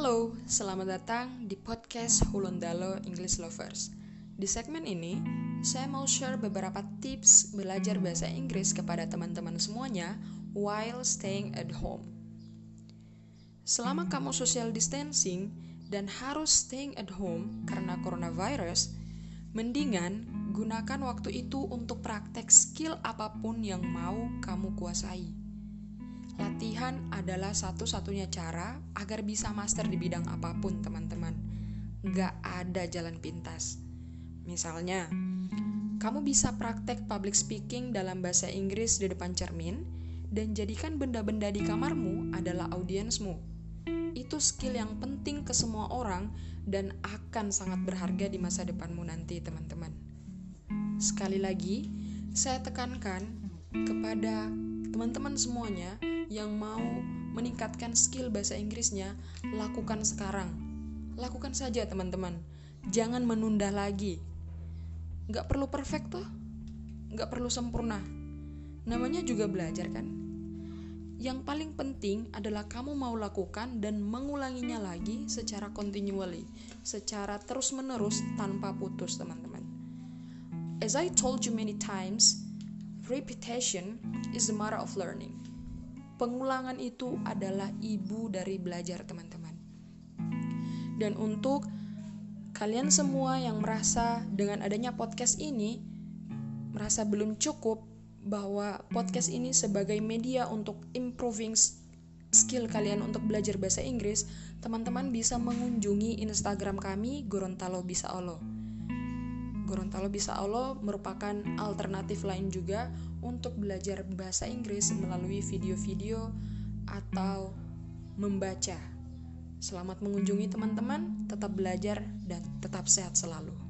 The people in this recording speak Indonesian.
Halo, selamat datang di podcast Hulundalo English Lovers. Di segmen ini, saya mau share beberapa tips belajar bahasa Inggris kepada teman-teman semuanya while staying at home. Selama kamu social distancing dan harus staying at home karena coronavirus, mendingan gunakan waktu itu untuk praktek skill apa pun yang mau kamu kuasai. Latihan adalah satu-satunya cara agar bisa master di bidang apa pun, teman-teman. Nggak ada jalan pintas. Misalnya, kamu bisa praktek public speaking dalam bahasa Inggris di depan cermin dan jadikan benda-benda di kamarmu adalah audiensmu. Itu skill yang penting ke semua orang dan akan sangat berharga di masa depanmu nanti, teman-teman. Sekali lagi, saya tekankan kepada teman-teman semuanya yang mau meningkatkan skill bahasa Inggrisnya, lakukan sekarang. Lakukan saja teman-teman. Jangan menunda lagi. Gak perlu perfect tuh. Gak perlu sempurna. Namanya juga belajar kan. Yang paling penting adalah kamu mau lakukan dan mengulanginya lagi secara continually, secara terus-menerus tanpa putus, teman-teman. As I told you many times, repetition is the mother of learning. Pengulangan itu adalah ibu dari belajar, teman-teman. Dan untuk kalian semua yang merasa dengan adanya podcast ini merasa belum cukup bahwa podcast ini sebagai media untuk improving skill kalian untuk belajar bahasa Inggris, teman-teman bisa mengunjungi Instagram kami Gorontalo Bisa Allah. Gorontalo Bisa Allah merupakan alternatif lain juga untuk belajar bahasa Inggris melalui video-video atau membaca. Selamat mengunjungi teman-teman, tetap belajar dan tetap sehat selalu.